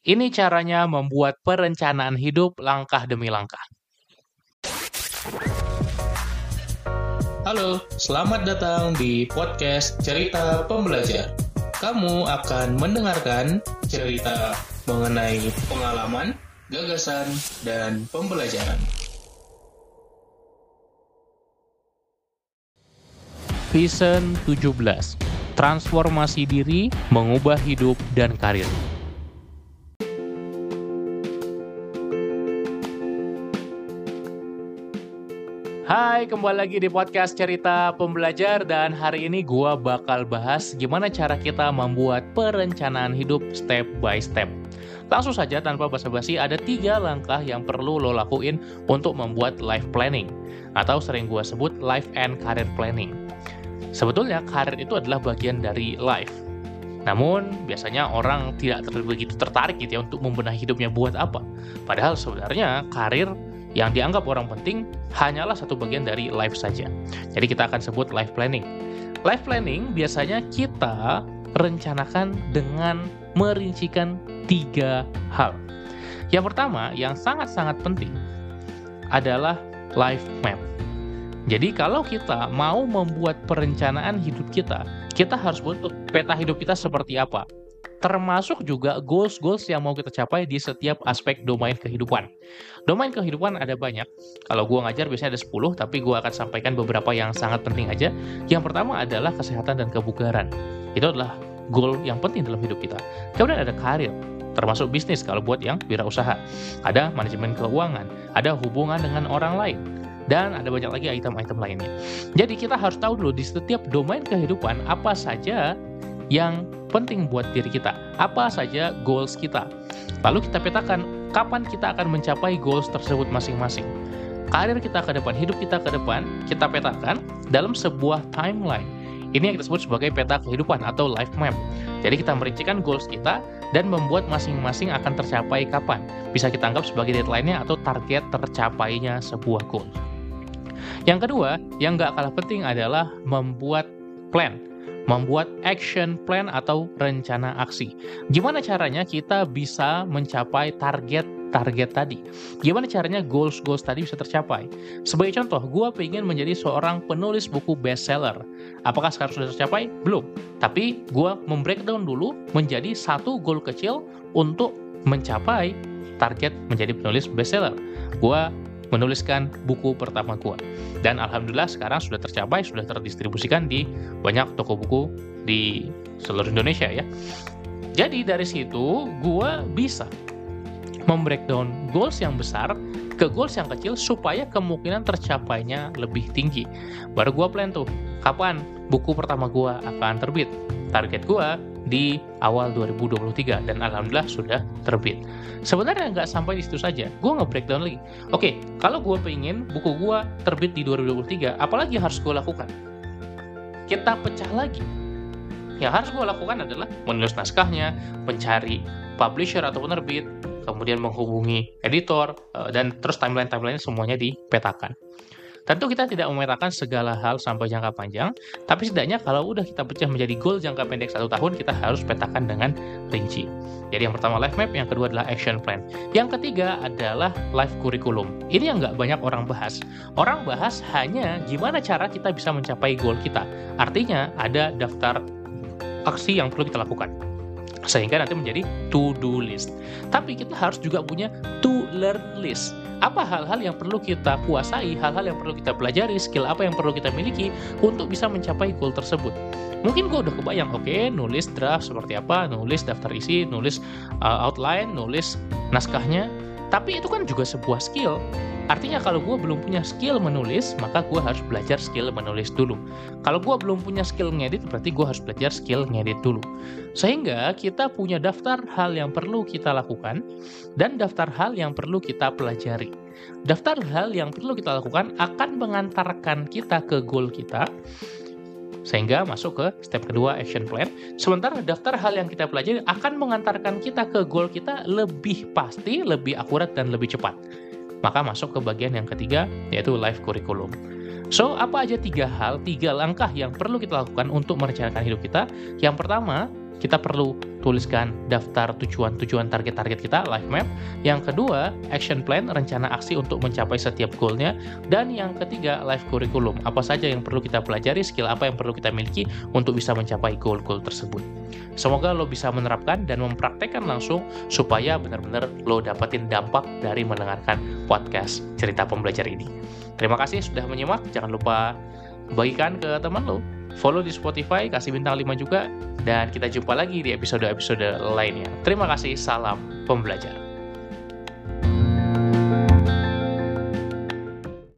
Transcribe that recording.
Ini caranya membuat perencanaan hidup langkah demi langkah. Halo, selamat datang di podcast Cerita Pembelajar. Kamu akan mendengarkan cerita mengenai pengalaman, gagasan, dan pembelajaran. Vision 17 Transformasi diri, mengubah hidup, dan karir. Hai, kembali lagi di podcast Cerita Pembelajar dan hari ini gua bakal bahas gimana cara kita membuat perencanaan hidup step by step. Langsung saja tanpa basa-basi ada tiga langkah yang perlu lo lakuin untuk membuat life planning atau sering gua sebut life and career planning. Sebetulnya karir itu adalah bagian dari life. Namun, biasanya orang tidak begitu tertarik gitu ya untuk membenahi hidupnya buat apa. Padahal sebenarnya karir yang dianggap orang penting hanyalah satu bagian dari life saja. Jadi kita akan sebut life planning. Life planning biasanya kita rencanakan dengan merincikan tiga hal. Yang pertama, yang sangat-sangat penting adalah life map. Jadi kalau kita mau membuat perencanaan hidup kita, kita harus bentuk peta hidup kita seperti apa termasuk juga goals-goals yang mau kita capai di setiap aspek domain kehidupan. Domain kehidupan ada banyak. Kalau gua ngajar biasanya ada 10, tapi gua akan sampaikan beberapa yang sangat penting aja. Yang pertama adalah kesehatan dan kebugaran. Itu adalah goal yang penting dalam hidup kita. Kemudian ada karir, termasuk bisnis kalau buat yang wirausaha. Ada manajemen keuangan, ada hubungan dengan orang lain, dan ada banyak lagi item-item lainnya. Jadi kita harus tahu dulu di setiap domain kehidupan apa saja yang penting buat diri kita. Apa saja goals kita. Lalu kita petakan kapan kita akan mencapai goals tersebut masing-masing. Karir kita ke depan, hidup kita ke depan, kita petakan dalam sebuah timeline. Ini yang kita sebut sebagai peta kehidupan atau life map. Jadi kita merincikan goals kita dan membuat masing-masing akan tercapai kapan. Bisa kita anggap sebagai deadline-nya atau target tercapainya sebuah goal. Yang kedua, yang nggak kalah penting adalah membuat plan membuat action plan atau rencana aksi. Gimana caranya kita bisa mencapai target target tadi. Gimana caranya goals-goals tadi bisa tercapai? Sebagai contoh, gue pengen menjadi seorang penulis buku bestseller. Apakah sekarang sudah tercapai? Belum. Tapi gue membreakdown dulu menjadi satu goal kecil untuk mencapai target menjadi penulis bestseller. Gue menuliskan buku pertama gua. Dan alhamdulillah sekarang sudah tercapai, sudah terdistribusikan di banyak toko buku di seluruh Indonesia ya. Jadi dari situ gua bisa membreakdown goals yang besar ke goals yang kecil supaya kemungkinan tercapainya lebih tinggi. Baru gua plan tuh, kapan buku pertama gua akan terbit. Target gua di awal 2023 dan alhamdulillah sudah terbit. Sebenarnya nggak sampai di situ saja, gue nge-breakdown lagi. Oke, kalau gue pengen buku gue terbit di 2023, apalagi harus gue lakukan? Kita pecah lagi. Yang harus gue lakukan adalah menulis naskahnya, mencari publisher atau penerbit, kemudian menghubungi editor, eh, dan terus timeline-timeline semuanya dipetakan. Tentu kita tidak memetakan segala hal sampai jangka panjang, tapi setidaknya kalau udah kita pecah menjadi goal jangka pendek satu tahun, kita harus petakan dengan rinci. Jadi yang pertama life map, yang kedua adalah action plan. Yang ketiga adalah life curriculum. Ini yang nggak banyak orang bahas. Orang bahas hanya gimana cara kita bisa mencapai goal kita. Artinya ada daftar aksi yang perlu kita lakukan sehingga nanti menjadi to-do list. Tapi kita harus juga punya to-learn list. Apa hal-hal yang perlu kita kuasai, hal-hal yang perlu kita pelajari, skill apa yang perlu kita miliki untuk bisa mencapai goal tersebut. Mungkin gue udah kebayang, oke, okay, nulis draft seperti apa, nulis daftar isi, nulis uh, outline, nulis naskahnya, tapi itu kan juga sebuah skill Artinya kalau gue belum punya skill menulis, maka gue harus belajar skill menulis dulu. Kalau gue belum punya skill ngedit, berarti gue harus belajar skill ngedit dulu. Sehingga kita punya daftar hal yang perlu kita lakukan dan daftar hal yang perlu kita pelajari. Daftar hal yang perlu kita lakukan akan mengantarkan kita ke goal kita sehingga masuk ke step kedua action plan. Sementara daftar hal yang kita pelajari akan mengantarkan kita ke goal kita lebih pasti, lebih akurat dan lebih cepat. Maka masuk ke bagian yang ketiga, yaitu life curriculum. So, apa aja tiga hal, tiga langkah yang perlu kita lakukan untuk merencanakan hidup kita? Yang pertama, kita perlu tuliskan daftar tujuan-tujuan target-target kita, life map. Yang kedua, action plan, rencana aksi untuk mencapai setiap goalnya. Dan yang ketiga, life curriculum, apa saja yang perlu kita pelajari, skill apa yang perlu kita miliki untuk bisa mencapai goal-goal tersebut. Semoga lo bisa menerapkan dan mempraktekkan langsung supaya benar-benar lo dapetin dampak dari mendengarkan podcast cerita pembelajar ini. Terima kasih sudah menyimak, jangan lupa bagikan ke teman lo follow di Spotify, kasih bintang 5 juga, dan kita jumpa lagi di episode-episode lainnya. Terima kasih, salam pembelajar.